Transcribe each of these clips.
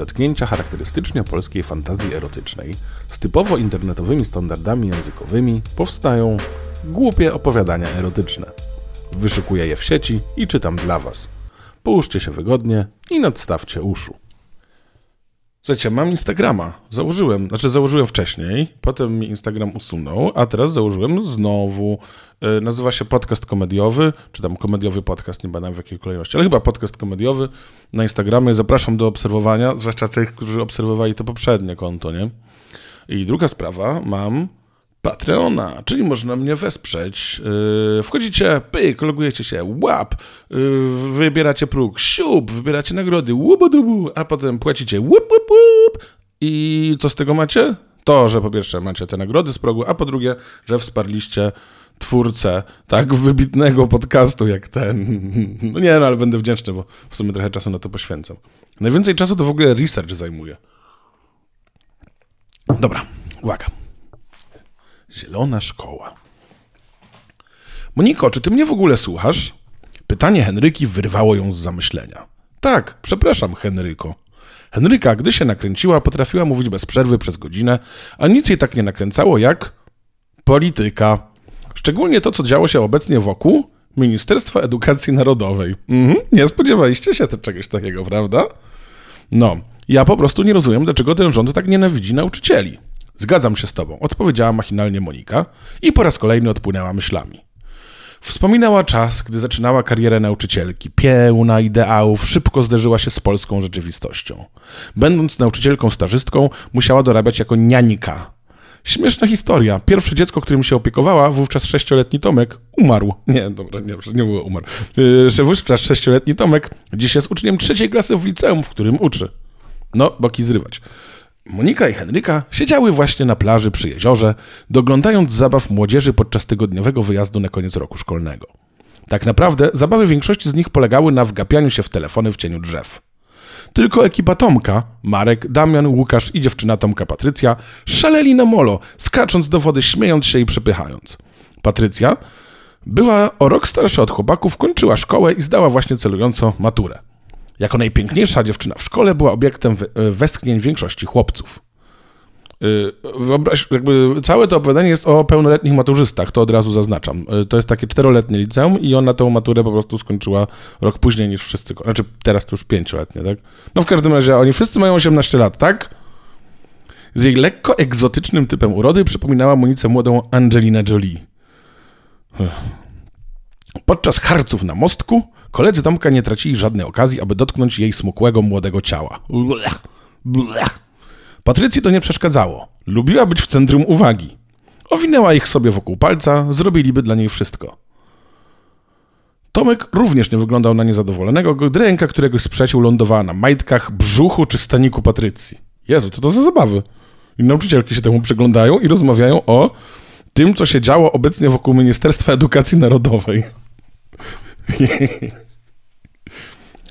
zetknięcia charakterystycznie polskiej fantazji erotycznej z typowo internetowymi standardami językowymi powstają głupie opowiadania erotyczne. Wyszukuję je w sieci i czytam dla Was. Połóżcie się wygodnie i nadstawcie uszu. Słuchajcie, mam Instagrama. Założyłem, znaczy założyłem wcześniej, potem mi Instagram usunął, a teraz założyłem znowu. Yy, nazywa się Podcast Komediowy, czy tam Komediowy Podcast, nie pamiętam w jakiej kolejności, ale chyba Podcast Komediowy na Instagramie. Zapraszam do obserwowania, zwłaszcza tych, którzy obserwowali to poprzednie konto, nie? I druga sprawa, mam Patreona, czyli można mnie wesprzeć. Yy, wchodzicie, pyk, logujecie się, łap, yy, wybieracie próg, siup, wybieracie nagrody, łubudubu, a potem płacicie łup, łup, łup. I co z tego macie? To, że po pierwsze macie te nagrody z progu, a po drugie, że wsparliście twórcę tak wybitnego podcastu jak ten. No nie, no ale będę wdzięczny, bo w sumie trochę czasu na to poświęcam. Najwięcej czasu to w ogóle research zajmuje. Dobra, uwaga. Zielona szkoła. Moniko, czy ty mnie w ogóle słuchasz? Pytanie Henryki wyrwało ją z zamyślenia. Tak, przepraszam, Henryko. Henryka, gdy się nakręciła, potrafiła mówić bez przerwy przez godzinę, a nic jej tak nie nakręcało jak polityka. Szczególnie to, co działo się obecnie wokół Ministerstwa Edukacji Narodowej. Mhm, nie spodziewaliście się czegoś takiego, prawda? No, ja po prostu nie rozumiem, dlaczego ten rząd tak nienawidzi nauczycieli. Zgadzam się z tobą, odpowiedziała machinalnie Monika i po raz kolejny odpłynęła myślami. Wspominała czas, gdy zaczynała karierę nauczycielki, pełna ideałów, szybko zderzyła się z polską rzeczywistością. Będąc nauczycielką stażystką, musiała dorabiać jako nianika. Śmieszna historia. Pierwsze dziecko, którym się opiekowała, wówczas sześcioletni Tomek, umarł. Nie, dobra, nie, nie było umarł. Że wówczas sześcioletni Tomek dziś jest uczniem trzeciej klasy w liceum, w którym uczy. No, boki zrywać. Monika i Henryka siedziały właśnie na plaży przy jeziorze, doglądając zabaw młodzieży podczas tygodniowego wyjazdu na koniec roku szkolnego. Tak naprawdę zabawy większości z nich polegały na wgapianiu się w telefony w cieniu drzew. Tylko ekipa Tomka, Marek, Damian, Łukasz i dziewczyna Tomka Patrycja szaleli na molo, skacząc do wody, śmiejąc się i przepychając. Patrycja była o rok starsza od chłopaków, kończyła szkołę i zdała właśnie celująco maturę. Jako najpiękniejsza dziewczyna w szkole była obiektem e, westchnień większości chłopców. E, wyobraź, całe to opowiadanie jest o pełnoletnich maturzystach, to od razu zaznaczam. E, to jest takie czteroletnie liceum i ona tę maturę po prostu skończyła rok później niż wszyscy. Znaczy teraz to już pięcioletnie, tak? No w każdym razie oni wszyscy mają 18 lat, tak? Z jej lekko egzotycznym typem urody przypominała Monice młodą Angelina Jolie. Podczas harców na mostku koledzy Tomka nie tracili żadnej okazji, aby dotknąć jej smukłego młodego ciała. Blech, blech. Patrycji to nie przeszkadzało. Lubiła być w centrum uwagi. Owinęła ich sobie wokół palca, zrobiliby dla niej wszystko. Tomek również nie wyglądał na niezadowolonego, gdy ręka któregoś z przyjaciół lądowała na majtkach, brzuchu czy staniku Patrycji. Jezu, co to za zabawy? I nauczycielki się temu przyglądają i rozmawiają o tym, co się działo obecnie wokół Ministerstwa Edukacji Narodowej.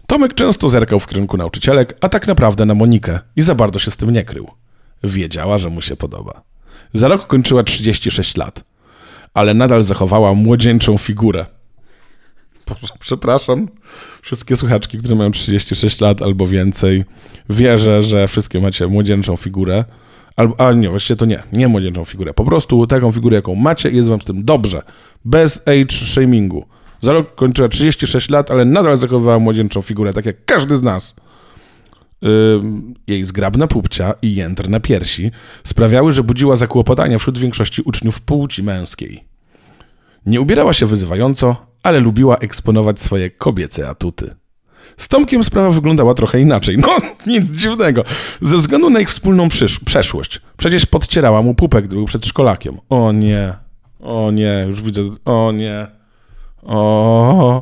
Tomek często zerkał w kierunku nauczycielek, a tak naprawdę na Monikę i za bardzo się z tym nie krył. Wiedziała, że mu się podoba. Za rok kończyła 36 lat, ale nadal zachowała młodzieńczą figurę. Boże, przepraszam, wszystkie słuchaczki, które mają 36 lat albo więcej, wierzę, że wszystkie macie młodzieńczą figurę. Albo, a nie, właściwie to nie, nie młodzieńczą figurę. Po prostu taką figurę, jaką macie i jest wam z tym dobrze. Bez age shamingu. Za rok kończyła 36 lat, ale nadal zachowywała młodzieńczą figurę, tak jak każdy z nas. Jej zgrabna pupcia i jędr na piersi sprawiały, że budziła zakłopotania wśród większości uczniów płci męskiej. Nie ubierała się wyzywająco, ale lubiła eksponować swoje kobiece atuty. Z Tomkiem sprawa wyglądała trochę inaczej. No, nic dziwnego. Ze względu na ich wspólną przeszłość. Przecież podcierała mu pupek, gdy był przedszkolakiem. O nie, o nie, już widzę, o nie. O.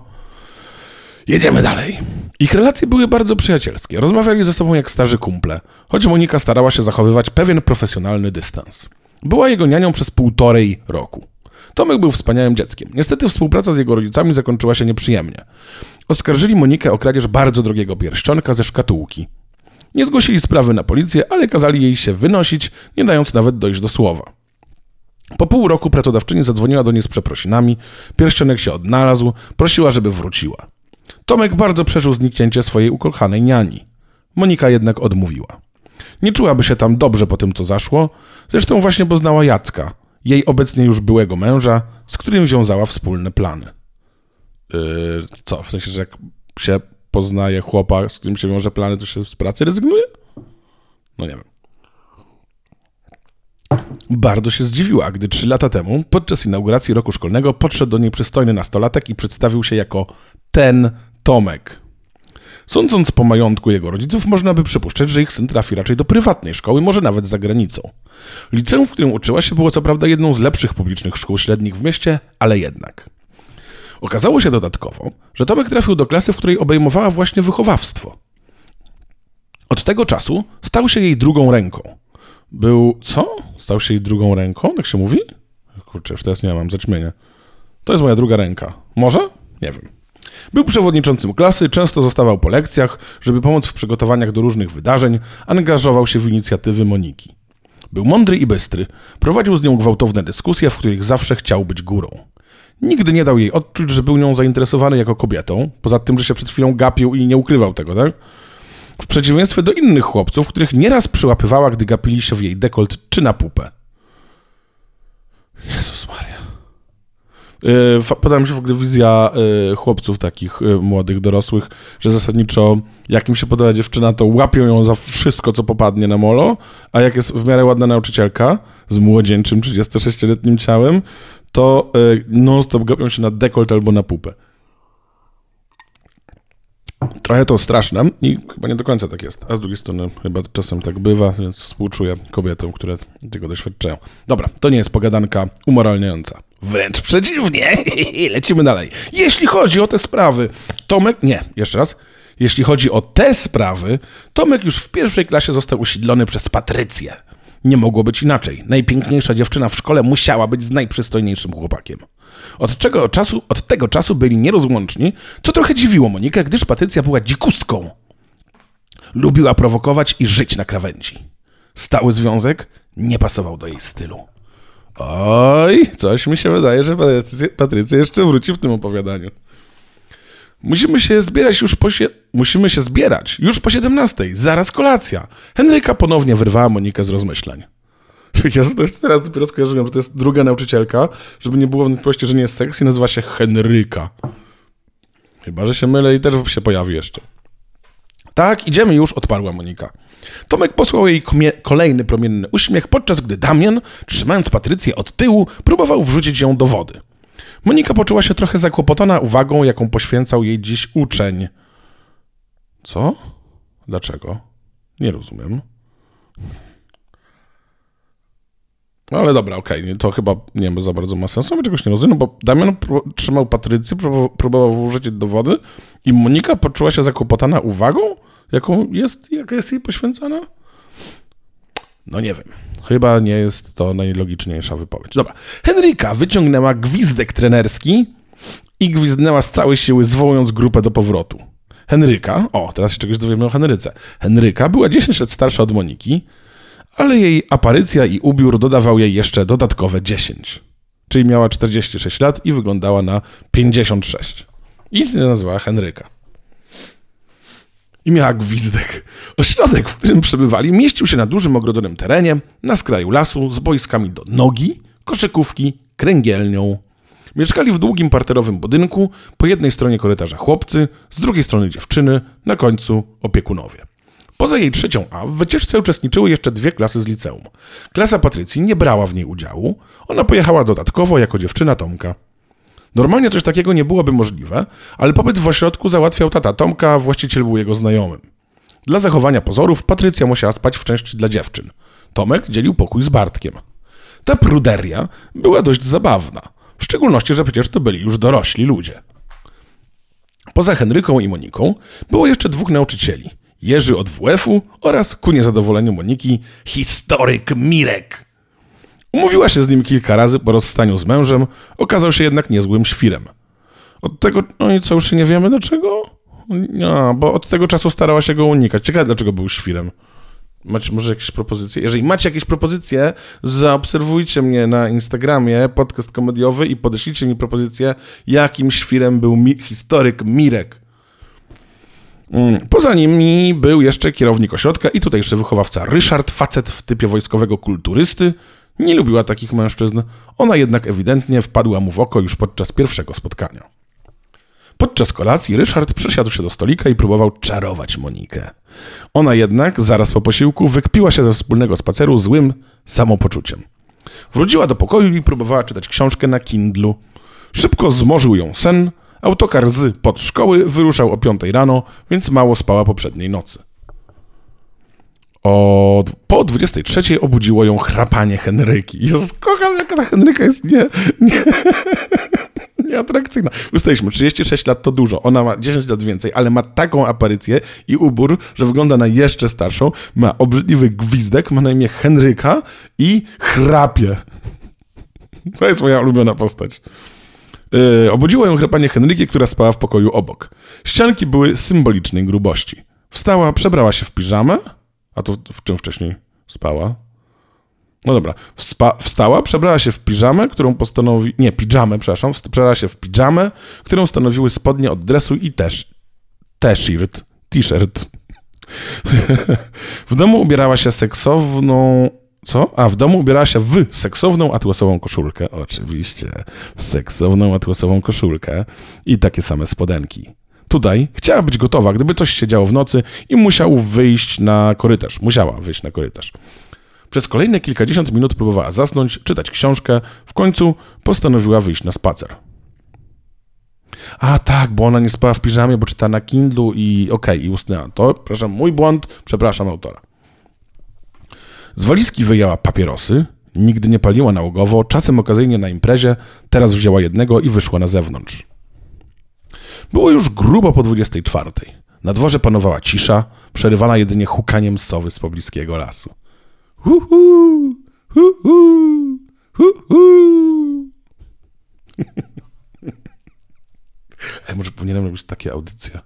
Jedziemy dalej. Ich relacje były bardzo przyjacielskie. Rozmawiali ze sobą jak starzy kumple, choć Monika starała się zachowywać pewien profesjonalny dystans. Była jego nianią przez półtorej roku. Tomek był wspaniałym dzieckiem. Niestety współpraca z jego rodzicami zakończyła się nieprzyjemnie. Oskarżyli Monikę o kradzież bardzo drogiego pierścionka ze szkatułki. Nie zgłosili sprawy na policję, ale kazali jej się wynosić, nie dając nawet dojść do słowa. Po pół roku pracodawczyni zadzwoniła do niej z przeprosinami, pierścionek się odnalazł, prosiła, żeby wróciła. Tomek bardzo przeżył zniknięcie swojej ukochanej niani. Monika jednak odmówiła. Nie czułaby się tam dobrze po tym, co zaszło, zresztą właśnie poznała Jacka, jej obecnie już byłego męża, z którym wiązała wspólne plany. Yy, co, w sensie, że jak się poznaje chłopa, z którym się wiąże plany, to się z pracy rezygnuje? No nie wiem. Bardzo się zdziwiła, gdy trzy lata temu, podczas inauguracji roku szkolnego, podszedł do niej przystojny nastolatek i przedstawił się jako ten Tomek. Sądząc po majątku jego rodziców, można by przypuszczać, że ich syn trafi raczej do prywatnej szkoły, może nawet za granicą. Liceum, w którym uczyła się, było co prawda jedną z lepszych publicznych szkół średnich w mieście, ale jednak. Okazało się dodatkowo, że Tomek trafił do klasy, w której obejmowała właśnie wychowawstwo. Od tego czasu stał się jej drugą ręką. Był. Co? Stał się jej drugą ręką? Tak się mówi? Kurczę, już teraz nie mam zaćmienia. To jest moja druga ręka. Może? Nie wiem. Był przewodniczącym klasy, często zostawał po lekcjach, żeby pomóc w przygotowaniach do różnych wydarzeń, angażował się w inicjatywy Moniki. Był mądry i bystry, prowadził z nią gwałtowne dyskusje, w których zawsze chciał być górą. Nigdy nie dał jej odczuć, że był nią zainteresowany jako kobietą, poza tym, że się przed chwilą gapił i nie ukrywał tego, tak? W przeciwieństwie do innych chłopców, których nieraz przyłapywała, gdy gapili się w jej dekolt czy na pupę. Jezus Maria. Yy, Podoba mi się w ogóle wizja yy, chłopców takich yy, młodych, dorosłych, że zasadniczo jak im się podoba dziewczyna, to łapią ją za wszystko, co popadnie na molo, a jak jest w miarę ładna nauczycielka z młodzieńczym 36-letnim ciałem, to non-stop gapią się na dekolt albo na pupę. Trochę to straszne i chyba nie do końca tak jest. A z drugiej strony chyba czasem tak bywa, więc współczuję kobietom, które tego doświadczają. Dobra, to nie jest pogadanka umoralniająca. Wręcz przeciwnie. Lecimy dalej. Jeśli chodzi o te sprawy, Tomek... Nie, jeszcze raz. Jeśli chodzi o te sprawy, Tomek już w pierwszej klasie został usiedlony przez Patrycję. Nie mogło być inaczej. Najpiękniejsza dziewczyna w szkole musiała być z najprzystojniejszym chłopakiem. Od, czego czasu, od tego czasu byli nierozłączni, co trochę dziwiło Monikę, gdyż Patrycja była dzikuską. Lubiła prowokować i żyć na krawędzi. Stały związek nie pasował do jej stylu. Oj, coś mi się wydaje, że Patrycja jeszcze wróci w tym opowiadaniu. Musimy się zbierać już po. Musimy się zbierać już po 17. Zaraz kolacja. Henryka ponownie wyrwała Monikę z rozmyślań. Ja jest teraz dopiero skojarzyłem, że to jest druga nauczycielka, żeby nie było wątpliwości, że nie jest seks i nazywa się Henryka. Chyba, że się mylę i też się pojawi jeszcze. Tak, idziemy już, odparła Monika. Tomek posłał jej kolejny promienny uśmiech, podczas gdy Damian, trzymając Patrycję od tyłu, próbował wrzucić ją do wody. Monika poczuła się trochę zakłopotana uwagą, jaką poświęcał jej dziś uczeń. Co? Dlaczego? Nie rozumiem. No ale dobra, okej, okay. to chyba nie ma za bardzo ma sensu, ale czegoś nie rozumiem, bo Damian trzymał Patrycję, próbował, włożyć do wody i Monika poczuła się zakłopotana uwagą, jaką jest, jaka jest jej poświęcona? No nie wiem. Chyba nie jest to najlogiczniejsza wypowiedź. Dobra. Henryka wyciągnęła gwizdek trenerski i gwizdnęła z całej siły, zwołując grupę do powrotu. Henryka, o, teraz się czegoś dowiemy o Henryce. Henryka była 10 lat starsza od Moniki, ale jej aparycja i ubiór dodawał jej jeszcze dodatkowe 10. Czyli miała 46 lat i wyglądała na 56. I się nazywała Henryka. I miała gwizdek. Ośrodek, w którym przebywali, mieścił się na dużym ogrodzonym terenie, na skraju lasu, z boiskami do nogi, koszykówki, kręgielnią. Mieszkali w długim parterowym budynku, po jednej stronie korytarza chłopcy, z drugiej strony dziewczyny, na końcu opiekunowie. Poza jej trzecią A w wycieczce uczestniczyły jeszcze dwie klasy z liceum. Klasa Patrycji nie brała w niej udziału, ona pojechała dodatkowo jako dziewczyna Tomka. Normalnie coś takiego nie byłoby możliwe, ale pobyt w ośrodku załatwiał tata Tomka, właściciel był jego znajomym. Dla zachowania pozorów Patrycja musiała spać w części dla dziewczyn. Tomek dzielił pokój z Bartkiem. Ta pruderia była dość zabawna, w szczególności, że przecież to byli już dorośli ludzie. Poza Henryką i Moniką było jeszcze dwóch nauczycieli – Jerzy od WF-u oraz, ku niezadowoleniu Moniki, historyk Mirek. Umówiła się z nim kilka razy po rozstaniu z mężem, okazał się jednak niezłym świrem. Od tego, no i co, już nie wiemy dlaczego? No, bo od tego czasu starała się go unikać. Ciekawe, dlaczego był świrem. Macie może jakieś propozycje? Jeżeli macie jakieś propozycje, zaobserwujcie mnie na Instagramie, podcast komediowy i podeślijcie mi propozycję, jakim świrem był mi historyk Mirek. Mm, poza nimi był jeszcze kierownik ośrodka i tutejszy wychowawca Ryszard, facet w typie wojskowego kulturysty. Nie lubiła takich mężczyzn, ona jednak ewidentnie wpadła mu w oko już podczas pierwszego spotkania. Podczas kolacji Ryszard przesiadł się do stolika i próbował czarować Monikę. Ona jednak, zaraz po posiłku, wykpiła się ze wspólnego spaceru złym samopoczuciem. Wróciła do pokoju i próbowała czytać książkę na Kindlu. Szybko zmorzył ją sen, autokar z pod szkoły wyruszał o 5 rano, więc mało spała poprzedniej nocy. O, po 23 obudziło ją chrapanie Henryki. Ja kocham, jaka ta Henryka jest nie, nie, nieatrakcyjna. Ustaliliśmy, 36 lat to dużo, ona ma 10 lat więcej, ale ma taką aparycję i ubór, że wygląda na jeszcze starszą, ma obrzydliwy gwizdek, ma na imię Henryka i chrapie. To jest moja ulubiona postać. Yy, obudziło ją chrapanie Henryki, która spała w pokoju obok. Ścianki były symbolicznej grubości. Wstała, przebrała się w piżamę, a to w czym wcześniej spała? No dobra. Wspa wstała, przebrała się w piżamę, którą postanowi... Nie, piżamę, przepraszam. Przebrała się w piżamę, którą stanowiły spodnie od dresu i też t-shirt. T-shirt. w domu ubierała się seksowną... Co? A w domu ubierała się w seksowną atłasową koszulkę. Oczywiście. W seksowną atłasową koszulkę i takie same spodenki. Tutaj chciała być gotowa, gdyby coś się działo w nocy i musiał wyjść na korytarz. Musiała wyjść na korytarz. Przez kolejne kilkadziesiąt minut próbowała zasnąć, czytać książkę. W końcu postanowiła wyjść na spacer. A tak, bo ona nie spała w piżamie, bo czyta na Kindlu i okej, okay, i usnęła. To, przepraszam, mój błąd, przepraszam autora. Z walizki wyjęła papierosy, nigdy nie paliła nałogowo, czasem okazyjnie na imprezie, teraz wzięła jednego i wyszła na zewnątrz. Było już grubo po 24. Na dworze panowała cisza, przerywana jedynie hukaniem sowy z pobliskiego lasu. Uhu, uhu, uhu. Ej, może powinienem robić takie audycje,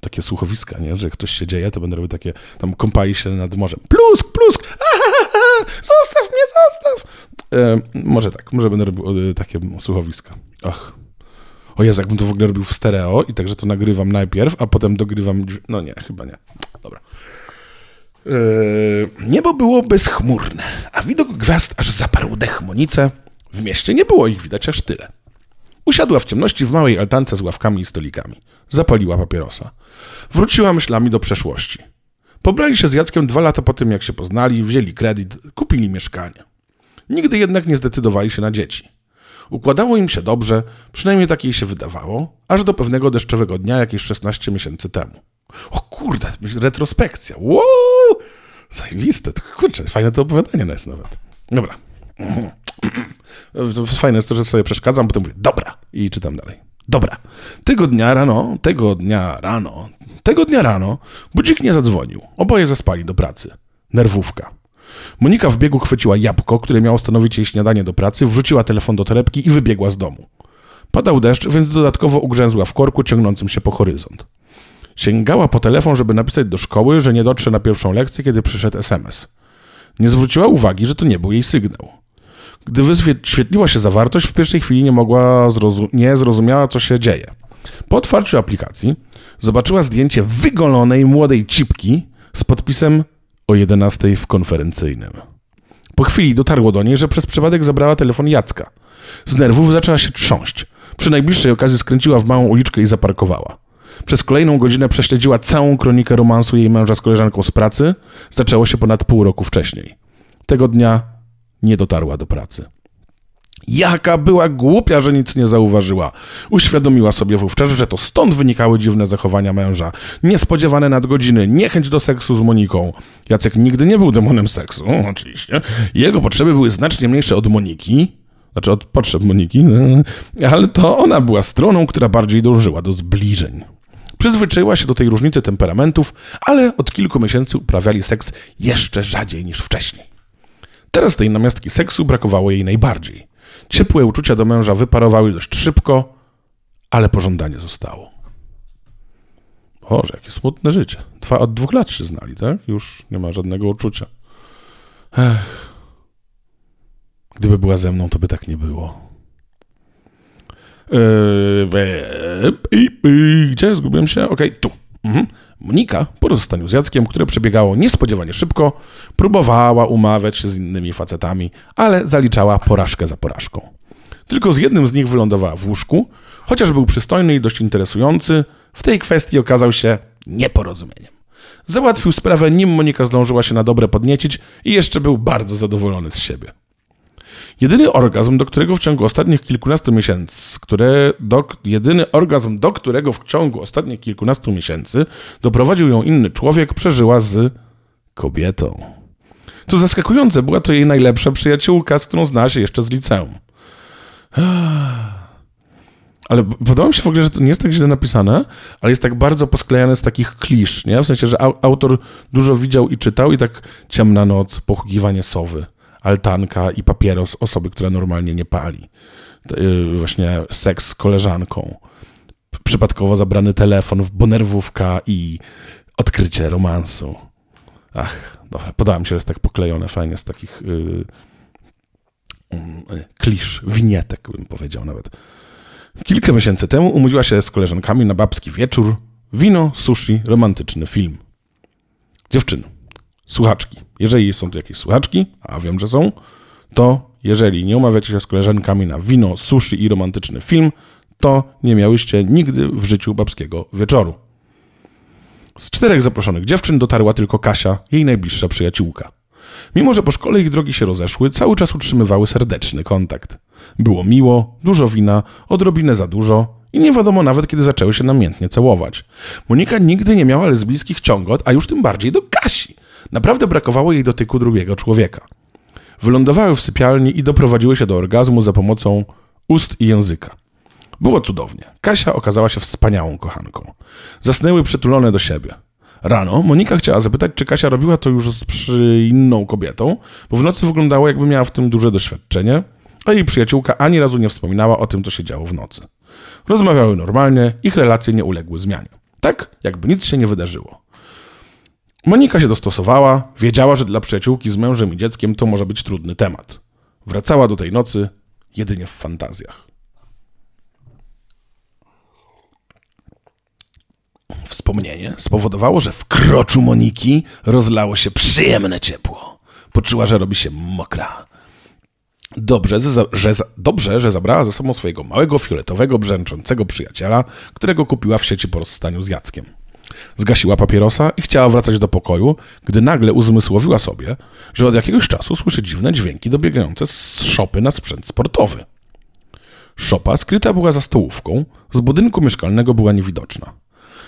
takie słuchowiska, nie? Że jak ktoś się dzieje, to będę robił takie, tam kąpali się nad morzem. Plusk, plusk! Zostaw mnie, zostaw! E, może tak, może będę robił e, takie słuchowiska. Ach. O Jezu, jakbym to w ogóle robił w stereo i także to nagrywam najpierw, a potem dogrywam... No nie, chyba nie. Dobra. Yy, niebo było bezchmurne, a widok gwiazd aż zaparł dech Monice. W mieście nie było ich widać aż tyle. Usiadła w ciemności w małej altance z ławkami i stolikami. Zapaliła papierosa. Wróciła myślami do przeszłości. Pobrali się z Jackiem dwa lata po tym, jak się poznali, wzięli kredyt, kupili mieszkanie. Nigdy jednak nie zdecydowali się na dzieci. Układało im się dobrze, przynajmniej tak jej się wydawało, aż do pewnego deszczowego dnia jakieś 16 miesięcy temu. O kurde, retrospekcja. Wow! Zajebiste. Kurczę, fajne to opowiadanie jest nawet. Dobra. Fajne jest to, że sobie przeszkadzam, potem mówię, dobra, i czytam dalej. Dobra. Tego dnia rano, tego dnia rano, tego dnia rano budzik nie zadzwonił. Oboje zaspali do pracy. Nerwówka. Monika w biegu chwyciła jabłko, które miało stanowić jej śniadanie do pracy, wrzuciła telefon do torebki i wybiegła z domu. Padał deszcz, więc dodatkowo ugrzęzła w korku ciągnącym się po horyzont. Sięgała po telefon, żeby napisać do szkoły, że nie dotrze na pierwszą lekcję, kiedy przyszedł SMS. Nie zwróciła uwagi, że to nie był jej sygnał. Gdy wyświetliła się zawartość, w pierwszej chwili nie mogła nie zrozumiała, co się dzieje. Po otwarciu aplikacji zobaczyła zdjęcie wygolonej młodej cipki z podpisem o 11 w konferencyjnym. Po chwili dotarło do niej, że przez przypadek zabrała telefon Jacka. Z nerwów zaczęła się trząść. Przy najbliższej okazji skręciła w małą uliczkę i zaparkowała. Przez kolejną godzinę prześledziła całą kronikę romansu jej męża z koleżanką z pracy. Zaczęło się ponad pół roku wcześniej. Tego dnia nie dotarła do pracy. Jaka była głupia, że nic nie zauważyła. Uświadomiła sobie wówczas, że to stąd wynikały dziwne zachowania męża. Niespodziewane nadgodziny, niechęć do seksu z Moniką. Jacek nigdy nie był demonem seksu, oczywiście. Jego potrzeby były znacznie mniejsze od Moniki, znaczy od potrzeb Moniki, ale to ona była stroną, która bardziej dążyła do zbliżeń. Przyzwyczaiła się do tej różnicy temperamentów, ale od kilku miesięcy uprawiali seks jeszcze rzadziej niż wcześniej. Teraz tej namiastki seksu brakowało jej najbardziej. Ciepłe uczucia do męża wyparowały dość szybko, ale pożądanie zostało. Boże, jakie smutne życie. Dwa, od dwóch lat się znali, tak? Już nie ma żadnego uczucia. Ech. Gdyby była ze mną, to by tak nie było. Eee, gdzie zgubiłem się? Okej, okay, tu. Mhm. Monika, po rozstaniu z Jackiem, które przebiegało niespodziewanie szybko, próbowała umawiać się z innymi facetami, ale zaliczała porażkę za porażką. Tylko z jednym z nich wylądowała w łóżku, chociaż był przystojny i dość interesujący, w tej kwestii okazał się nieporozumieniem. Załatwił sprawę, nim Monika zdążyła się na dobre podniecić i jeszcze był bardzo zadowolony z siebie. Jedyny orgazm, do którego w ciągu ostatnich kilkunastu miesięcy, które do, jedyny orgazm, do którego w ciągu ostatnich kilkunastu miesięcy doprowadził ją inny człowiek, przeżyła z kobietą. Co zaskakujące, była to jej najlepsza przyjaciółka, z którą znała się jeszcze z liceum. Ale podoba mi się w ogóle, że to nie jest tak źle napisane, ale jest tak bardzo posklejane z takich klisz, nie? W sensie, że autor dużo widział i czytał i tak ciemna noc, pochukiwanie sowy, altanka i papieros osoby, która normalnie nie pali. Y, właśnie seks z koleżanką. Przypadkowo zabrany telefon, bo nerwówka i odkrycie romansu. Ach, dobra, podoba mi się, że jest tak poklejone fajnie z takich yy, yy, klisz, winietek bym powiedział nawet. Kilka miesięcy temu umówiła się z koleżankami na babski wieczór, wino, sushi, romantyczny film. Dziewczyny, słuchaczki, jeżeli są tu jakieś słuchaczki, a wiem, że są, to jeżeli nie umawiacie się z koleżankami na wino, sushi i romantyczny film, to nie miałyście nigdy w życiu babskiego wieczoru. Z czterech zaproszonych dziewczyn dotarła tylko Kasia, jej najbliższa przyjaciółka. Mimo, że po szkole ich drogi się rozeszły, cały czas utrzymywały serdeczny kontakt. Było miło, dużo wina, odrobinę za dużo i nie wiadomo nawet, kiedy zaczęły się namiętnie całować. Monika nigdy nie miała lesbijskich ciągot, a już tym bardziej do Kasi. Naprawdę brakowało jej dotyku drugiego człowieka. Wylądowały w sypialni i doprowadziły się do orgazmu za pomocą ust i języka. Było cudownie. Kasia okazała się wspaniałą kochanką. Zasnęły przytulone do siebie. Rano Monika chciała zapytać, czy Kasia robiła to już z przy inną kobietą, bo w nocy wyglądało, jakby miała w tym duże doświadczenie, a jej przyjaciółka ani razu nie wspominała o tym, co się działo w nocy. Rozmawiały normalnie, ich relacje nie uległy zmianie. Tak, jakby nic się nie wydarzyło. Monika się dostosowała, wiedziała, że dla przyjaciółki z mężem i dzieckiem to może być trudny temat. Wracała do tej nocy jedynie w fantazjach. Wspomnienie spowodowało, że w kroczu Moniki rozlało się przyjemne ciepło. Poczuła, że robi się mokra. Dobrze że, dobrze, że zabrała ze sobą swojego małego, fioletowego, brzęczącego przyjaciela, którego kupiła w sieci po rozstaniu z Jackiem. Zgasiła papierosa i chciała wracać do pokoju, gdy nagle uzmysłowiła sobie, że od jakiegoś czasu słyszy dziwne dźwięki dobiegające z szopy na sprzęt sportowy. Szopa skryta była za stołówką, z budynku mieszkalnego była niewidoczna.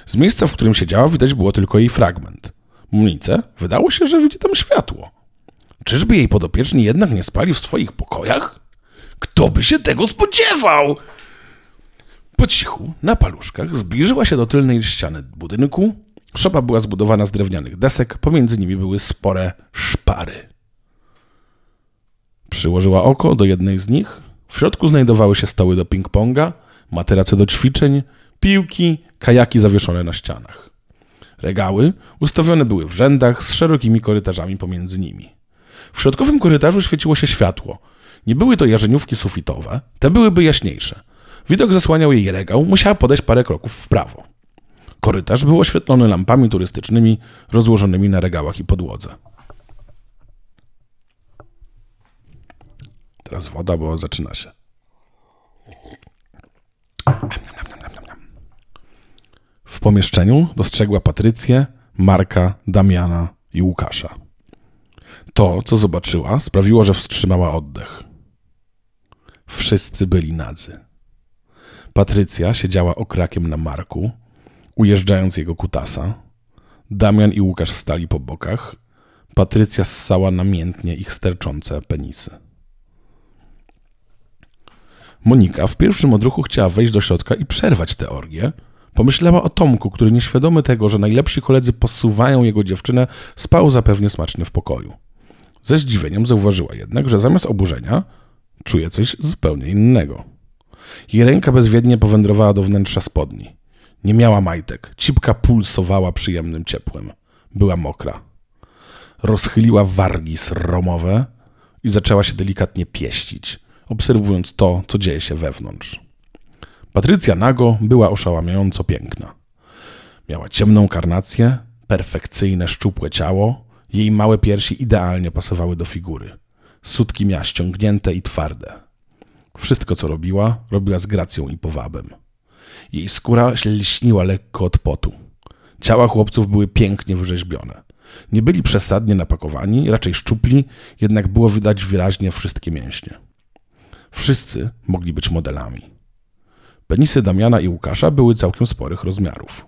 Z miejsca, w którym siedziała, widać było tylko jej fragment. Munice wydało się, że widzi tam światło. Czyżby jej podopieczni jednak nie spali w swoich pokojach? Kto by się tego spodziewał? Po cichu, na paluszkach, zbliżyła się do tylnej ściany budynku. Szopa była zbudowana z drewnianych desek, pomiędzy nimi były spore szpary. Przyłożyła oko do jednej z nich. W środku znajdowały się stoły do ping-ponga, materace do ćwiczeń, piłki, kajaki zawieszone na ścianach. Regały ustawione były w rzędach z szerokimi korytarzami pomiędzy nimi. W środkowym korytarzu świeciło się światło. Nie były to jarzeniówki sufitowe, te byłyby jaśniejsze. Widok zasłaniał jej regał, musiała podejść parę kroków w prawo. Korytarz był oświetlony lampami turystycznymi rozłożonymi na regałach i podłodze. Teraz woda, bo zaczyna się. W pomieszczeniu dostrzegła Patrycję, Marka, Damiana i Łukasza. To, co zobaczyła, sprawiło, że wstrzymała oddech. Wszyscy byli nadzy. Patrycja siedziała okrakiem na Marku, ujeżdżając jego kutasa. Damian i Łukasz stali po bokach. Patrycja ssała namiętnie ich sterczące penisy. Monika w pierwszym odruchu chciała wejść do środka i przerwać tę orgię. Pomyślała o Tomku, który nieświadomy tego, że najlepsi koledzy posuwają jego dziewczynę, spał zapewnie smacznie w pokoju. Ze zdziwieniem zauważyła jednak, że zamiast oburzenia czuje coś zupełnie innego. Jej ręka bezwiednie powędrowała do wnętrza spodni. Nie miała majtek, cipka pulsowała przyjemnym ciepłem. Była mokra. Rozchyliła wargi sromowe i zaczęła się delikatnie pieścić, obserwując to, co dzieje się wewnątrz. Patrycja nago była oszałamiająco piękna. Miała ciemną karnację, perfekcyjne, szczupłe ciało, jej małe piersi idealnie pasowały do figury. Sutki miała ściągnięte i twarde. Wszystko, co robiła, robiła z gracją i powabem. Jej skóra lśniła lekko od potu. Ciała chłopców były pięknie wyrzeźbione. Nie byli przesadnie napakowani, raczej szczupli, jednak było widać wyraźnie wszystkie mięśnie. Wszyscy mogli być modelami. Penisy Damiana i Łukasza były całkiem sporych rozmiarów.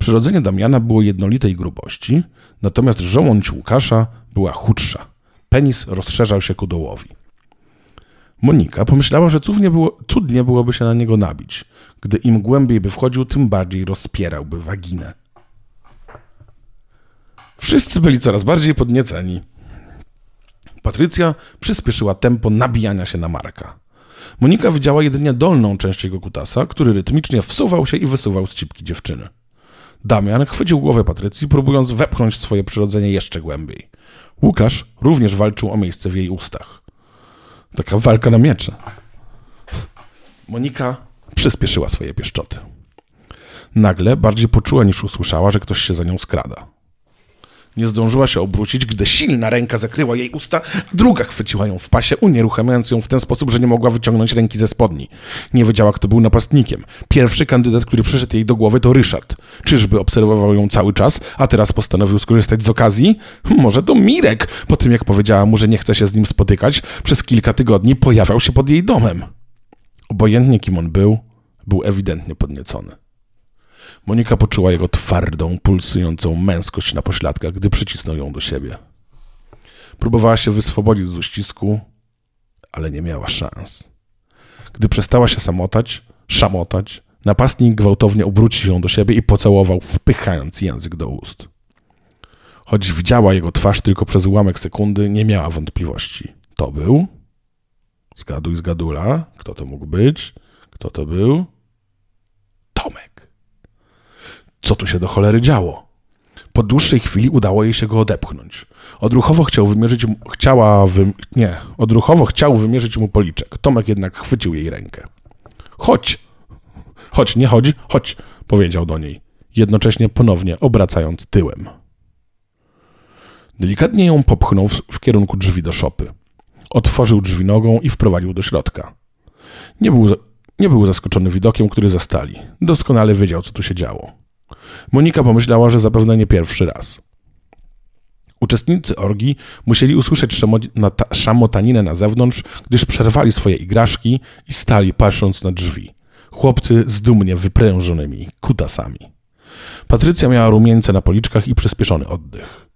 Przyrodzenie Damiana było jednolitej grubości, natomiast żołądź Łukasza była chudsza. Penis rozszerzał się ku dołowi. Monika pomyślała, że cudnie, było, cudnie byłoby się na niego nabić. Gdy im głębiej by wchodził, tym bardziej rozpierałby waginę. Wszyscy byli coraz bardziej podnieceni. Patrycja przyspieszyła tempo nabijania się na Marka. Monika widziała jedynie dolną część jego kutasa, który rytmicznie wsuwał się i wysuwał z cipki dziewczyny. Damian chwycił głowę Patrycji, próbując wepchnąć swoje przyrodzenie jeszcze głębiej. Łukasz również walczył o miejsce w jej ustach. Taka walka na miecze. Monika przyspieszyła swoje pieszczoty. Nagle bardziej poczuła niż usłyszała, że ktoś się za nią skrada. Nie zdążyła się obrócić, gdy silna ręka zakryła jej usta, druga chwyciła ją w pasie, unieruchamiając ją w ten sposób, że nie mogła wyciągnąć ręki ze spodni. Nie wiedziała, kto był napastnikiem. Pierwszy kandydat, który przyszedł jej do głowy, to Ryszard. Czyżby obserwował ją cały czas, a teraz postanowił skorzystać z okazji? Może to Mirek, po tym jak powiedziała mu, że nie chce się z nim spotykać, przez kilka tygodni pojawiał się pod jej domem. Obojętnie kim on był, był ewidentnie podniecony. Monika poczuła jego twardą, pulsującą męskość na pośladkach, gdy przycisnął ją do siebie. Próbowała się wyswobodzić z uścisku, ale nie miała szans. Gdy przestała się samotać, szamotać, napastnik gwałtownie obrócił ją do siebie i pocałował, wpychając język do ust. Choć widziała jego twarz tylko przez ułamek sekundy, nie miała wątpliwości. To był? Zgaduj, zgadula. Kto to mógł być? Kto to był? Tomek. Co tu się do cholery działo? Po dłuższej chwili udało jej się go odepchnąć. Odruchowo chciał wymierzyć mu, chciała, wy, nie, odruchowo chciał wymierzyć mu policzek. Tomek jednak chwycił jej rękę. Chodź! Chodź, nie chodź, chodź, powiedział do niej, jednocześnie ponownie obracając tyłem. Delikatnie ją popchnął w, w kierunku drzwi do szopy. Otworzył drzwi nogą i wprowadził do środka. Nie był, nie był zaskoczony widokiem, który zastali. Doskonale wiedział, co tu się działo. Monika pomyślała, że zapewne nie pierwszy raz. Uczestnicy orgi musieli usłyszeć szamotaninę na zewnątrz, gdyż przerwali swoje igraszki i stali patrząc na drzwi. Chłopcy z dumnie wyprężonymi kutasami. Patrycja miała rumieńce na policzkach i przyspieszony oddech.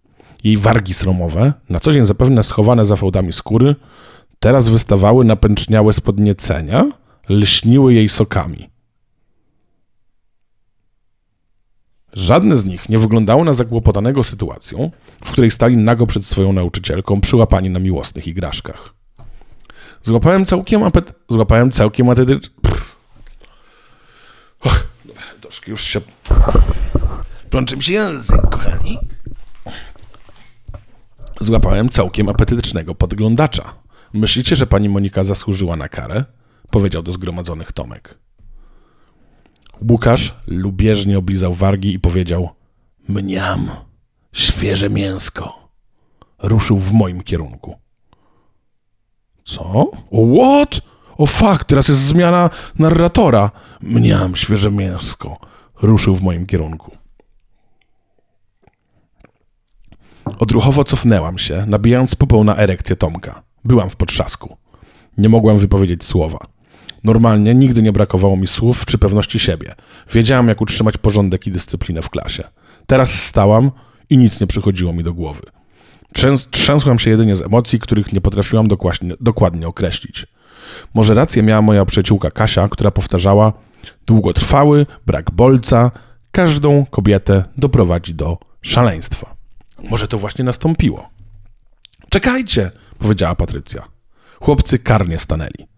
Jej wargi sromowe, na co dzień zapewne schowane za fałdami skóry, teraz wystawały napęczniałe z podniecenia, lśniły jej sokami. Żadne z nich nie wyglądało na zakłopotanego sytuacją, w której stali nago przed swoją nauczycielką, przyłapani na miłosnych igraszkach. Złapałem całkiem apet... Złapałem całkiem. Och, troszkę już się... Plączy mi się język, kochani. Złapałem całkiem apetycznego podglądacza. Myślicie, że pani Monika zasłużyła na karę? Powiedział do zgromadzonych Tomek. Łukasz lubieżnie oblizał wargi i powiedział: Mniam, świeże mięsko. Ruszył w moim kierunku. Co? O, what? O fuck, teraz jest zmiana narratora. Mniam, świeże mięsko. Ruszył w moim kierunku. Odruchowo cofnęłam się, nabijając pupą na erekcję Tomka. Byłam w potrzasku. Nie mogłam wypowiedzieć słowa. Normalnie nigdy nie brakowało mi słów czy pewności siebie. Wiedziałam, jak utrzymać porządek i dyscyplinę w klasie. Teraz stałam i nic nie przychodziło mi do głowy. Trzęs trzęsłam się jedynie z emocji, których nie potrafiłam dokładnie, dokładnie określić. Może rację miała moja przyjaciółka Kasia, która powtarzała: Długotrwały brak bolca każdą kobietę doprowadzi do szaleństwa. Może to właśnie nastąpiło. Czekajcie, powiedziała Patrycja. Chłopcy karnie stanęli.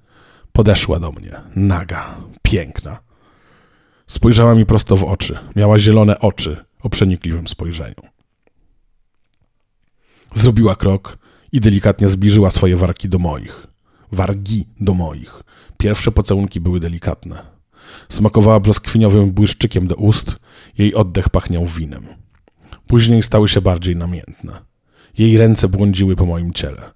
Podeszła do mnie, naga, piękna. Spojrzała mi prosto w oczy. Miała zielone oczy o przenikliwym spojrzeniu. Zrobiła krok i delikatnie zbliżyła swoje wargi do moich. Wargi do moich. Pierwsze pocałunki były delikatne. Smakowała brzoskwiniowym błyszczykiem do ust, jej oddech pachniał winem. Później stały się bardziej namiętne. Jej ręce błądziły po moim ciele.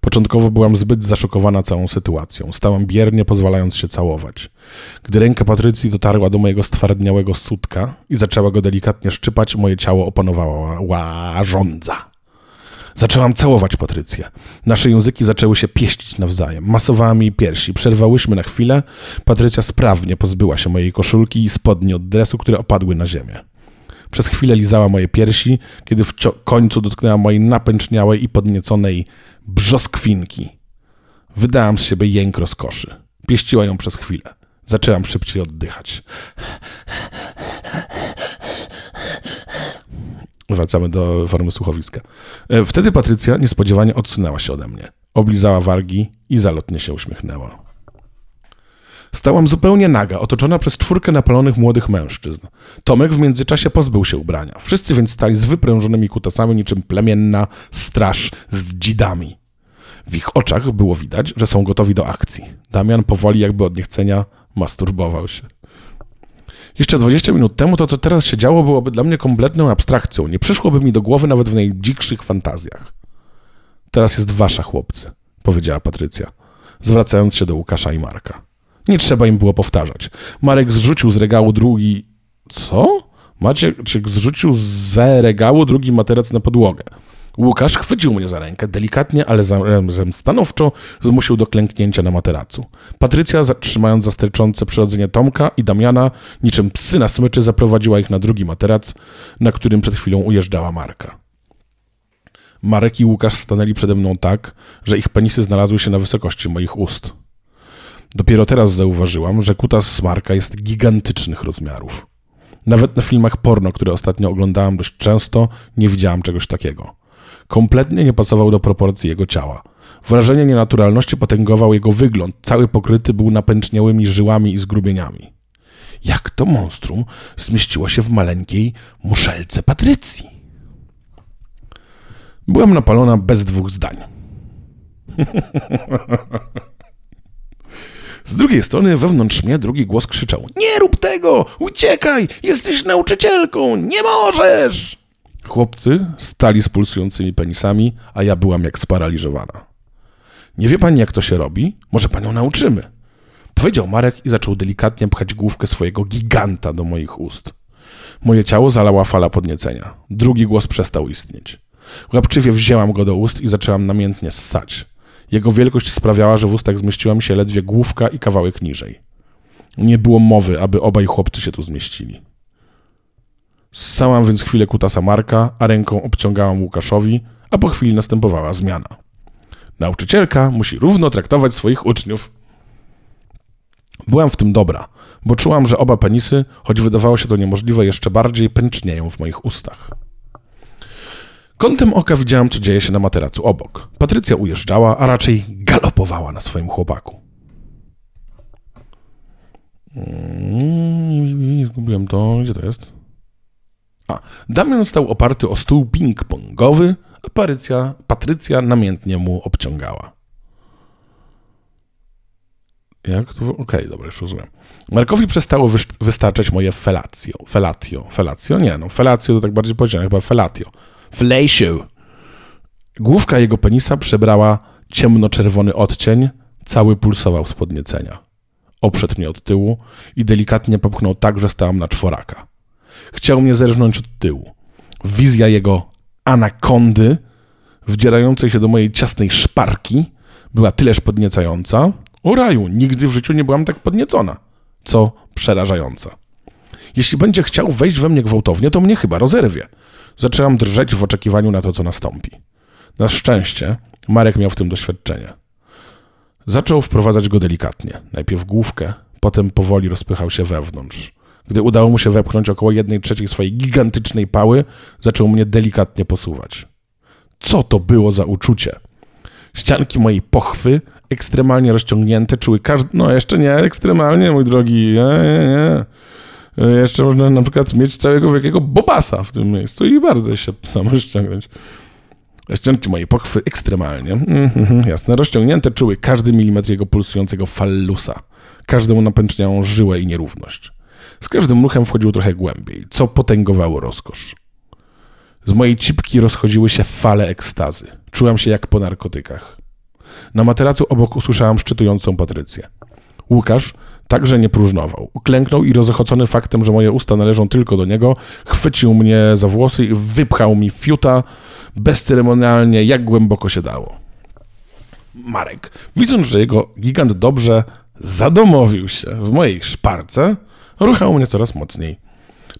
Początkowo byłam zbyt zaszokowana całą sytuacją. Stałam biernie, pozwalając się całować. Gdy ręka Patrycji dotarła do mojego stwardniałego sutka i zaczęła go delikatnie szczypać, moje ciało opanowała łażądza. Zaczęłam całować Patrycję. Nasze języki zaczęły się pieścić nawzajem. Masowała mi piersi. Przerwałyśmy na chwilę. Patrycja sprawnie pozbyła się mojej koszulki i spodni od dresu, które opadły na ziemię. Przez chwilę lizała moje piersi, kiedy w końcu dotknęła mojej napęczniałej i podnieconej brzoskwinki. Wydałam z siebie jęk rozkoszy. Pieściła ją przez chwilę. Zaczęłam szybciej oddychać. Wracamy do formy słuchowiska. E, wtedy Patrycja niespodziewanie odsunęła się ode mnie. Oblizała wargi i zalotnie się uśmiechnęła. Stałam zupełnie naga, otoczona przez czwórkę napalonych młodych mężczyzn. Tomek w międzyczasie pozbył się ubrania. Wszyscy więc stali z wyprężonymi kutasami niczym plemienna straż z dzidami. W ich oczach było widać, że są gotowi do akcji. Damian powoli, jakby od niechcenia, masturbował się. Jeszcze 20 minut temu to, co teraz się działo, byłoby dla mnie kompletną abstrakcją. Nie przyszłoby mi do głowy nawet w najdzikszych fantazjach. Teraz jest wasza, chłopcy, powiedziała Patrycja, zwracając się do Łukasza i Marka. Nie trzeba im było powtarzać. Marek zrzucił z regału drugi... Co? Maciek zrzucił z regału drugi materac na podłogę. Łukasz chwycił mnie za rękę, delikatnie, ale zarazem stanowczo zmusił do klęknięcia na materacu. Patrycja, trzymając za sterczące przyrodzenie Tomka i Damiana, niczym psy na smyczy, zaprowadziła ich na drugi materac, na którym przed chwilą ujeżdżała Marka. Marek i Łukasz stanęli przede mną tak, że ich penisy znalazły się na wysokości moich ust. Dopiero teraz zauważyłam, że kutas Marka jest gigantycznych rozmiarów. Nawet na filmach porno, które ostatnio oglądałam dość często, nie widziałam czegoś takiego. Kompletnie nie pasował do proporcji jego ciała. Wrażenie nienaturalności potęgował jego wygląd, cały pokryty był napęczniałymi żyłami i zgrubieniami. Jak to monstrum zmieściło się w maleńkiej muszelce Patrycji? Byłam napalona bez dwóch zdań. Z drugiej strony wewnątrz mnie drugi głos krzyczał: Nie rób tego! Uciekaj! Jesteś nauczycielką! Nie możesz! Chłopcy stali z pulsującymi penisami, a ja byłam jak sparaliżowana. Nie wie pani, jak to się robi? Może panią nauczymy. Powiedział Marek i zaczął delikatnie pchać główkę swojego giganta do moich ust. Moje ciało zalała fala podniecenia. Drugi głos przestał istnieć. Łapczywie wzięłam go do ust i zaczęłam namiętnie ssać. Jego wielkość sprawiała, że w ustach zmieściła mi się ledwie główka i kawałek niżej. Nie było mowy, aby obaj chłopcy się tu zmieścili. Ssałam więc chwilę kutasa Marka, a ręką obciągałam Łukaszowi, a po chwili następowała zmiana. Nauczycielka musi równo traktować swoich uczniów. Byłam w tym dobra, bo czułam, że oba penisy, choć wydawało się to niemożliwe, jeszcze bardziej pęcznieją w moich ustach. Kątem oka widziałam, co dzieje się na materacu obok. Patrycja ujeżdżała, a raczej galopowała na swoim chłopaku. Mm, zgubiłem to. Gdzie to jest? A, Damian stał oparty o stół ping-pongowy, a Patrycja, namiętnie mu obciągała. Jak to? Okej, okay, dobra, już rozumiem. Markowi przestało wystarczać moje felatio. Felatio. Felatio? Nie, no, felatio to tak bardziej powiedziane, chyba felatio. Fleisiu. Główka jego penisa przebrała ciemnoczerwony odcień, cały pulsował z podniecenia. Oprzedł mnie od tyłu i delikatnie popchnął tak, że stałam na czworaka. Chciał mnie zerżnąć od tyłu. Wizja jego anakondy, wdzierającej się do mojej ciasnej szparki, była tyleż podniecająca. O raju, nigdy w życiu nie byłam tak podniecona. Co przerażająca. Jeśli będzie chciał wejść we mnie gwałtownie, to mnie chyba rozerwie. Zaczęłam drżeć w oczekiwaniu na to, co nastąpi. Na szczęście Marek miał w tym doświadczenie. Zaczął wprowadzać go delikatnie. Najpierw główkę, potem powoli rozpychał się wewnątrz. Gdy udało mu się wepchnąć około jednej trzeciej swojej gigantycznej pały, zaczął mnie delikatnie posuwać. Co to było za uczucie? Ścianki mojej pochwy, ekstremalnie rozciągnięte, czuły każdy... No, jeszcze nie ekstremalnie, mój drogi, nie, nie, nie. Jeszcze można na przykład mieć całego wielkiego bobasa w tym miejscu i bardzo się tam rozciągnąć. Ścianki mojej pochwy ekstremalnie. Mm, jasne, rozciągnięte czuły każdy milimetr jego pulsującego fallusa. Każdemu napęczniało żyłę i nierówność. Z każdym ruchem wchodził trochę głębiej, co potęgowało rozkosz. Z mojej cipki rozchodziły się fale ekstazy. Czułam się jak po narkotykach. Na materacu obok usłyszałam szczytującą Patrycję. Łukasz także nie próżnował. Uklęknął i rozochocony faktem, że moje usta należą tylko do niego, chwycił mnie za włosy i wypchał mi fiuta bezceremonialnie, jak głęboko się dało. Marek, widząc, że jego gigant dobrze zadomowił się w mojej szparce, ruchał mnie coraz mocniej.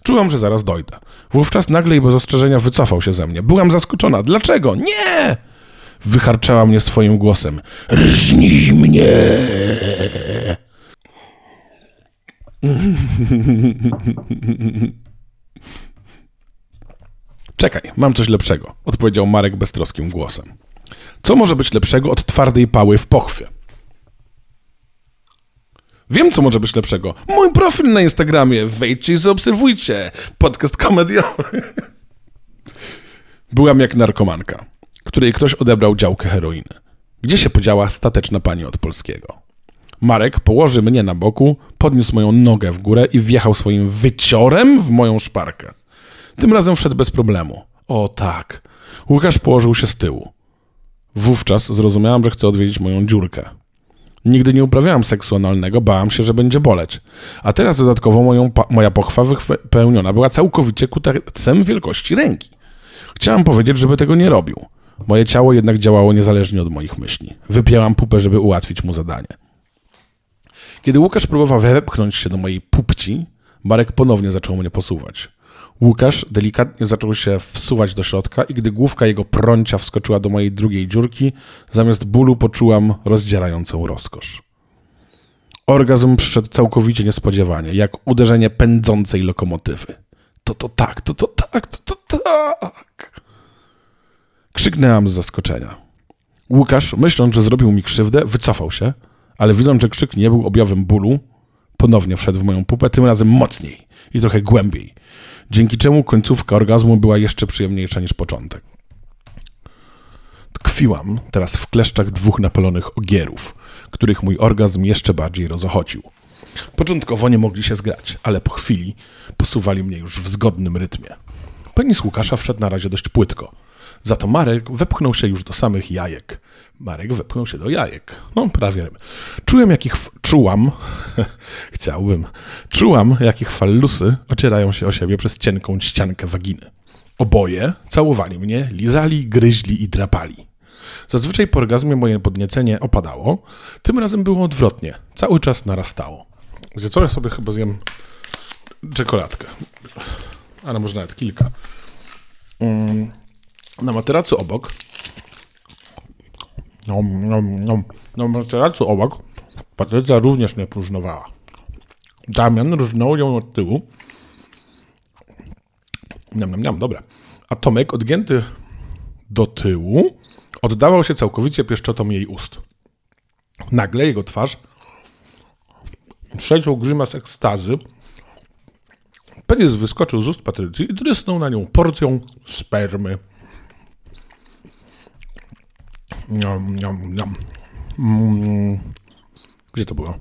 Czułam, że zaraz dojdę. Wówczas nagle i bez ostrzeżenia wycofał się ze mnie. Byłam zaskoczona. Dlaczego? Nie! Wycharczała mnie swoim głosem. Rżnij mnie! Czekaj, mam coś lepszego, odpowiedział Marek beztroskim głosem. Co może być lepszego od twardej pały w pochwie? Wiem, co może być lepszego. Mój profil na Instagramie. Wejdźcie i zaobserwujcie. Podcast komediowy. Byłam jak narkomanka, której ktoś odebrał działkę heroiny. Gdzie się podziała stateczna pani od polskiego? Marek położy mnie na boku, podniósł moją nogę w górę i wjechał swoim wyciorem w moją szparkę. Tym razem wszedł bez problemu. O tak. Łukasz położył się z tyłu. Wówczas zrozumiałam, że chce odwiedzić moją dziurkę. Nigdy nie uprawiałam seksu analnego, bałam się, że będzie boleć. A teraz dodatkowo moja pochwa wypełniona była całkowicie kutercem wielkości ręki. Chciałam powiedzieć, żeby tego nie robił. Moje ciało jednak działało niezależnie od moich myśli. Wypięłam pupę, żeby ułatwić mu zadanie. Kiedy Łukasz próbował wepchnąć się do mojej pupci, Marek ponownie zaczął mnie posuwać. Łukasz delikatnie zaczął się wsuwać do środka i gdy główka jego prącia wskoczyła do mojej drugiej dziurki, zamiast bólu poczułam rozdzierającą rozkosz. Orgazm przyszedł całkowicie niespodziewanie, jak uderzenie pędzącej lokomotywy. To to tak, to to tak, to to tak. Krzyknęłam z zaskoczenia. Łukasz, myśląc, że zrobił mi krzywdę, wycofał się, ale widząc, że krzyk nie był objawem bólu, ponownie wszedł w moją pupę, tym razem mocniej i trochę głębiej, dzięki czemu końcówka orgazmu była jeszcze przyjemniejsza niż początek. Tkwiłam teraz w kleszczach dwóch napalonych ogierów, których mój orgazm jeszcze bardziej rozochocił. Początkowo nie mogli się zgrać, ale po chwili posuwali mnie już w zgodnym rytmie. Penis Łukasza wszedł na razie dość płytko. Za to Marek wepchnął się już do samych jajek. Marek wepchnął się do jajek. No, prawie. Czułem, jakich... Czułam... Chciałbym. Czułam, jakich fallusy ocierają się o siebie przez cienką ściankę waginy. Oboje całowali mnie, lizali, gryźli i drapali. Zazwyczaj po orgazmie moje podniecenie opadało. Tym razem było odwrotnie. Cały czas narastało. Ja sobie chyba zjem czekoladkę. Ale może nawet kilka. Mm. Na materacu obok no, no, no, na materacu obok Patrycja również nie próżnowała. Damian różnął ją od tyłu. Niam, niam, niam, dobra. A Tomek, odgięty do tyłu, oddawał się całkowicie pieszczotom jej ust. Nagle jego twarz przeciął grymas ekstazy. Penis wyskoczył z ust Patrycji i drysnął na nią porcją spermy. Gdzie to było?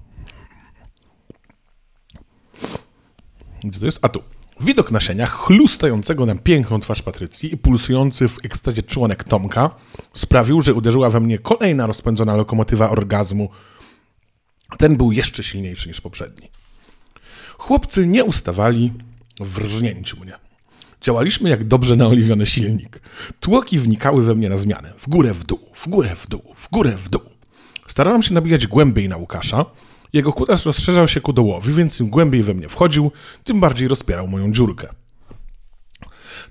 Gdzie to jest? A tu. Widok nasienia, chlustającego nam piękną twarz Patrycji i pulsujący w ekstazie członek Tomka sprawił, że uderzyła we mnie kolejna rozpędzona lokomotywa orgazmu. Ten był jeszcze silniejszy niż poprzedni. Chłopcy nie ustawali w rżnięciu mnie. Działaliśmy jak dobrze naoliwiony silnik. Tłoki wnikały we mnie na zmianę. W górę, w dół, w górę, w dół, w górę, w dół. Starałem się nabijać głębiej na Łukasza. Jego kutas rozszerzał się ku dołowi, więc im głębiej we mnie wchodził, tym bardziej rozpierał moją dziurkę.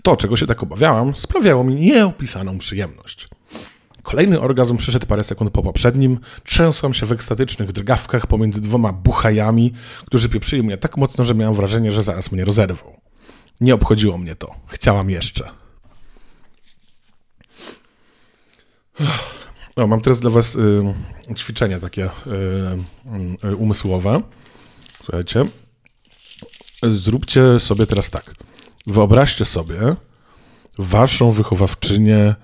To, czego się tak obawiałam, sprawiało mi nieopisaną przyjemność. Kolejny orgazm przyszedł parę sekund po poprzednim. Trzęsłam się w ekstatycznych drgawkach pomiędzy dwoma buchajami, którzy pieprzyli mnie tak mocno, że miałam wrażenie, że zaraz mnie rozerwą. Nie obchodziło mnie to. Chciałam jeszcze. No, mam teraz dla Was y, ćwiczenie takie y, y, umysłowe. Słuchajcie. Zróbcie sobie teraz tak. Wyobraźcie sobie Waszą wychowawczynię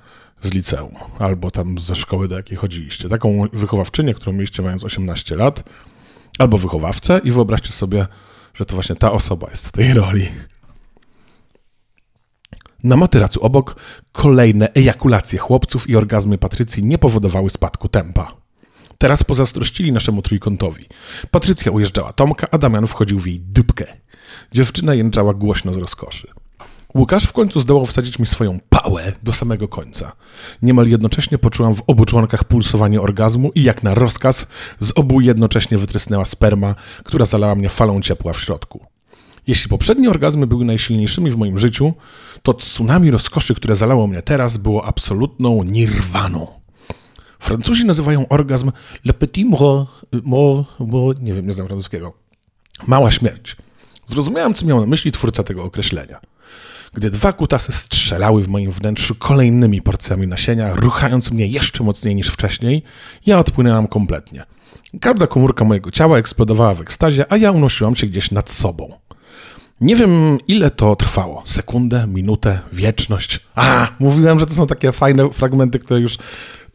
z liceum, albo tam ze szkoły, do jakiej chodziliście. Taką wychowawczynię, którą mieliście mając 18 lat, albo wychowawcę i wyobraźcie sobie, że to właśnie ta osoba jest w tej roli. Na materacu obok kolejne ejakulacje chłopców i orgazmy Patrycji nie powodowały spadku tempa. Teraz pozazdrościli naszemu trójkątowi. Patrycja ujeżdżała Tomka, a Damian wchodził w jej dupkę. Dziewczyna jęczała głośno z rozkoszy. Łukasz w końcu zdołał wsadzić mi swoją pałę do samego końca. Niemal jednocześnie poczułam w obu członkach pulsowanie orgazmu i jak na rozkaz z obu jednocześnie wytrysnęła sperma, która zalała mnie falą ciepła w środku. Jeśli poprzednie orgazmy były najsilniejszymi w moim życiu, to tsunami rozkoszy, które zalało mnie teraz, było absolutną nirwaną. Francuzi nazywają orgazm le petit mort, mort, mort nie wiem, nie znam francuskiego. Mała śmierć. Zrozumiałem, co miał na myśli twórca tego określenia. Gdy dwa kutasy strzelały w moim wnętrzu kolejnymi porcjami nasienia, ruchając mnie jeszcze mocniej niż wcześniej, ja odpłynęłam kompletnie. Każda komórka mojego ciała eksplodowała w ekstazie, a ja unosiłam się gdzieś nad sobą. Nie wiem, ile to trwało. Sekundę, minutę, wieczność. A, mówiłem, że to są takie fajne fragmenty, które już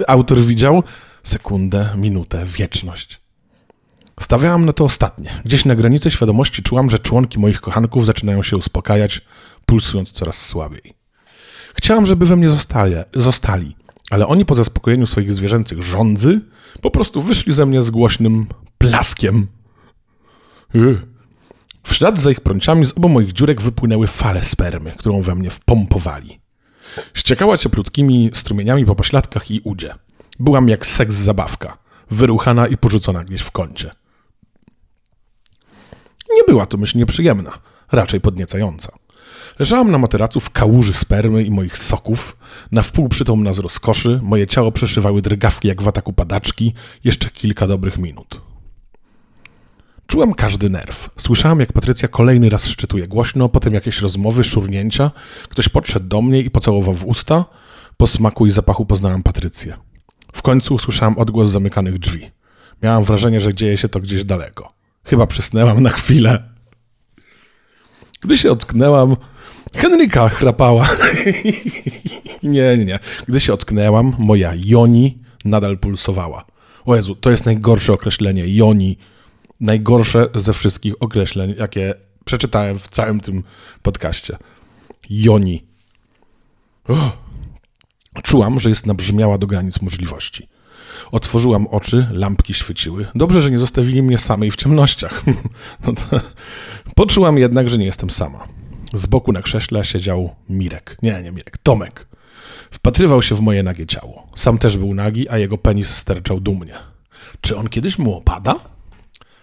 autor widział. Sekundę, minutę, wieczność. Stawiałam na to ostatnie. Gdzieś na granicy świadomości czułam, że członki moich kochanków zaczynają się uspokajać, pulsując coraz słabiej. Chciałam, żeby we mnie zostali, zostali, ale oni po zaspokojeniu swoich zwierzęcych rządzy po prostu wyszli ze mnie z głośnym plaskiem. W ślad za ich prąciami z obu moich dziurek wypłynęły fale spermy, którą we mnie wpompowali. Ściekała cieplutkimi strumieniami po pośladkach i udzie. Byłam jak seks zabawka, wyruchana i porzucona gdzieś w kącie. Nie była to myśl nieprzyjemna, raczej podniecająca. Leżałam na materacu w kałuży spermy i moich soków, na wpół przytomna z rozkoszy, moje ciało przeszywały drgawki jak w ataku padaczki, jeszcze kilka dobrych minut. Czułam każdy nerw. Słyszałam, jak Patrycja kolejny raz szczytuje głośno, potem jakieś rozmowy, szurnięcia. Ktoś podszedł do mnie i pocałował w usta. Po smaku i zapachu poznałam Patrycję. W końcu usłyszałam odgłos zamykanych drzwi. Miałam wrażenie, że dzieje się to gdzieś daleko. Chyba przysnęłam na chwilę. Gdy się ocknęłam, Henryka chrapała. nie, nie, nie. Gdy się ocknęłam, moja Joni nadal pulsowała. O Jezu, to jest najgorsze określenie. Joni najgorsze ze wszystkich określeń, jakie przeczytałem w całym tym podcaście. Joni. Czułam, że jest nabrzmiała do granic możliwości. Otworzyłam oczy, lampki świeciły. Dobrze, że nie zostawili mnie samej w ciemnościach. no to... Poczułam jednak, że nie jestem sama. Z boku na krześle siedział Mirek. Nie, nie Mirek, Tomek. Wpatrywał się w moje nagie ciało. Sam też był nagi, a jego penis sterczał dumnie. Czy on kiedyś mu opada?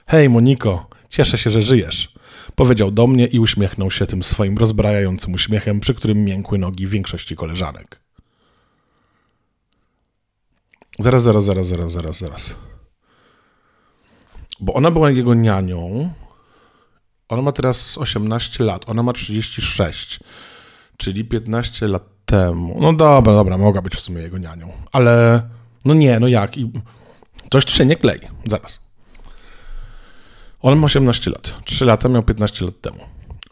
Hej, Moniko, cieszę się, że żyjesz. Powiedział do mnie i uśmiechnął się tym swoim rozbrajającym uśmiechem, przy którym miękły nogi większości koleżanek. Zaraz, zaraz, zaraz, zaraz, zaraz, zaraz. Bo ona była jego nianią. Ona ma teraz 18 lat, ona ma 36, czyli 15 lat temu. No dobra, dobra, mogła być w sumie jego nianią. Ale no nie, no jak? I coś tu się nie klei. Zaraz. On ma 18 lat. 3 lata miał 15 lat temu.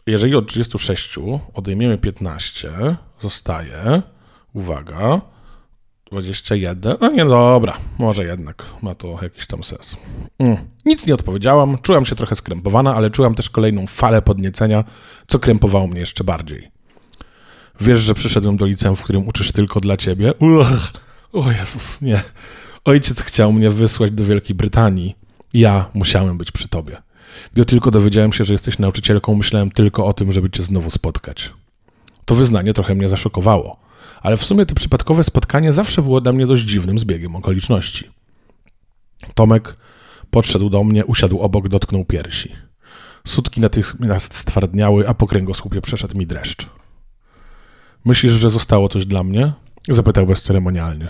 Jeżeli od 36 odejmiemy 15, zostaje, uwaga, 21. No nie, dobra, może jednak ma to jakiś tam sens. Mm. Nic nie odpowiedziałam, czułam się trochę skrępowana, ale czułam też kolejną falę podniecenia, co krępowało mnie jeszcze bardziej. Wiesz, że przyszedłem do liceum, w którym uczysz tylko dla ciebie? Uch, o Jezus, nie. Ojciec chciał mnie wysłać do Wielkiej Brytanii, ja musiałem być przy tobie. Gdy tylko dowiedziałem się, że jesteś nauczycielką, myślałem tylko o tym, żeby cię znowu spotkać. To wyznanie trochę mnie zaszokowało, ale w sumie to przypadkowe spotkanie zawsze było dla mnie dość dziwnym zbiegiem okoliczności. Tomek podszedł do mnie, usiadł obok, dotknął piersi. Sutki natychmiast stwardniały, a po kręgosłupie przeszedł mi dreszcz. Myślisz, że zostało coś dla mnie? Zapytał bezceremonialnie.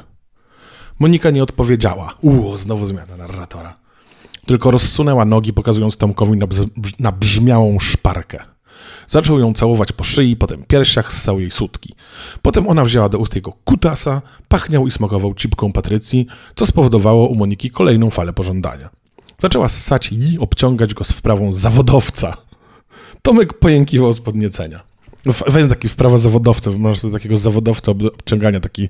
Monika nie odpowiedziała. Uuu, znowu zmiana narratora tylko rozsunęła nogi, pokazując Tomkowi na, na brzmiałą szparkę. Zaczął ją całować po szyi, potem piersiach, ssał jej sutki. Potem ona wzięła do ust jego kutasa, pachniał i smakował cipką Patrycji, co spowodowało u Moniki kolejną falę pożądania. Zaczęła ssać i obciągać go z wprawą zawodowca. Tomek pojękiwał z podniecenia. Weź taki wprawa zawodowca, masz do takiego zawodowca obciągania, taki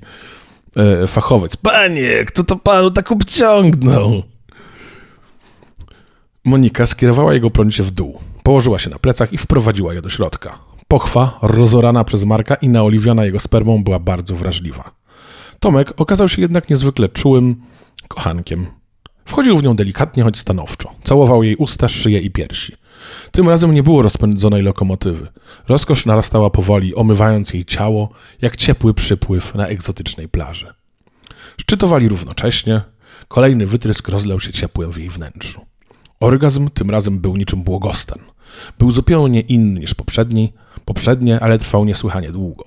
E, fachowiec. Panie, kto to panu tak obciągnął? Monika skierowała jego prącie w dół. Położyła się na plecach i wprowadziła je do środka. Pochwa, rozorana przez Marka i naoliwiona jego spermą, była bardzo wrażliwa. Tomek okazał się jednak niezwykle czułym kochankiem. Wchodził w nią delikatnie, choć stanowczo. Całował jej usta, szyję i piersi. Tym razem nie było rozpędzonej lokomotywy. Rozkosz narastała powoli, omywając jej ciało, jak ciepły przypływ na egzotycznej plaży. Szczytowali równocześnie. Kolejny wytrysk rozlał się ciepłem w jej wnętrzu. Orgazm tym razem był niczym błogostan. Był zupełnie inny niż poprzedni, poprzednie, ale trwał niesłychanie długo.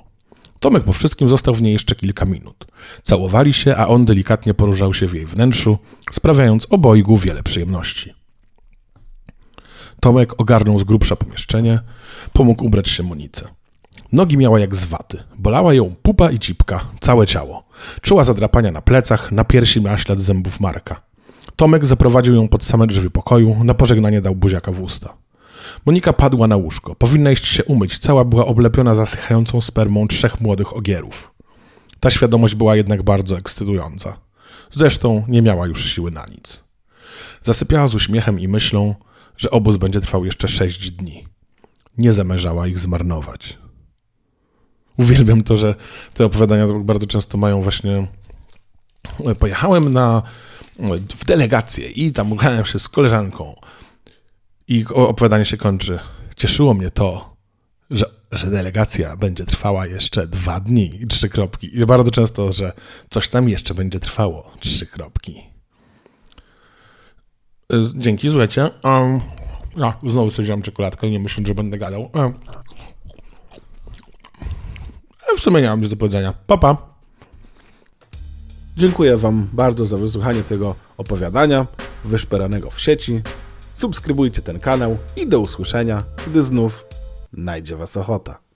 Tomek po wszystkim został w niej jeszcze kilka minut. Całowali się, a on delikatnie poruszał się w jej wnętrzu, sprawiając obojgu wiele przyjemności. Tomek ogarnął z grubsza pomieszczenie, pomógł ubrać się Monice. Nogi miała jak z waty. Bolała ją pupa i cipka, całe ciało. Czuła zadrapania na plecach, na piersi miała ślad zębów Marka. Tomek zaprowadził ją pod same drzwi pokoju, na pożegnanie dał buziaka w usta. Monika padła na łóżko. Powinna iść się umyć. Cała była oblepiona zasychającą spermą trzech młodych ogierów. Ta świadomość była jednak bardzo ekscytująca. Zresztą nie miała już siły na nic. Zasypiała z uśmiechem i myślą, że obóz będzie trwał jeszcze sześć dni. Nie zamierzała ich zmarnować. Uwielbiam to, że te opowiadania bardzo często mają właśnie. Pojechałem na w delegację i tam ugrałem się z koleżanką. I opowiadanie się kończy. Cieszyło mnie to, że, że delegacja będzie trwała jeszcze dwa dni i trzy kropki. I bardzo często, że coś tam jeszcze będzie trwało. Trzy kropki. E, dzięki, słuchajcie. Um, no, znowu sobie wziąłem czekoladkę, nie myślę, że będę gadał. Um, w sumie nie mam nic do powiedzenia. Papa. Pa. Dziękuję Wam bardzo za wysłuchanie tego opowiadania wyszperanego w sieci. Subskrybujcie ten kanał i do usłyszenia, gdy znów najdzie Was ochota.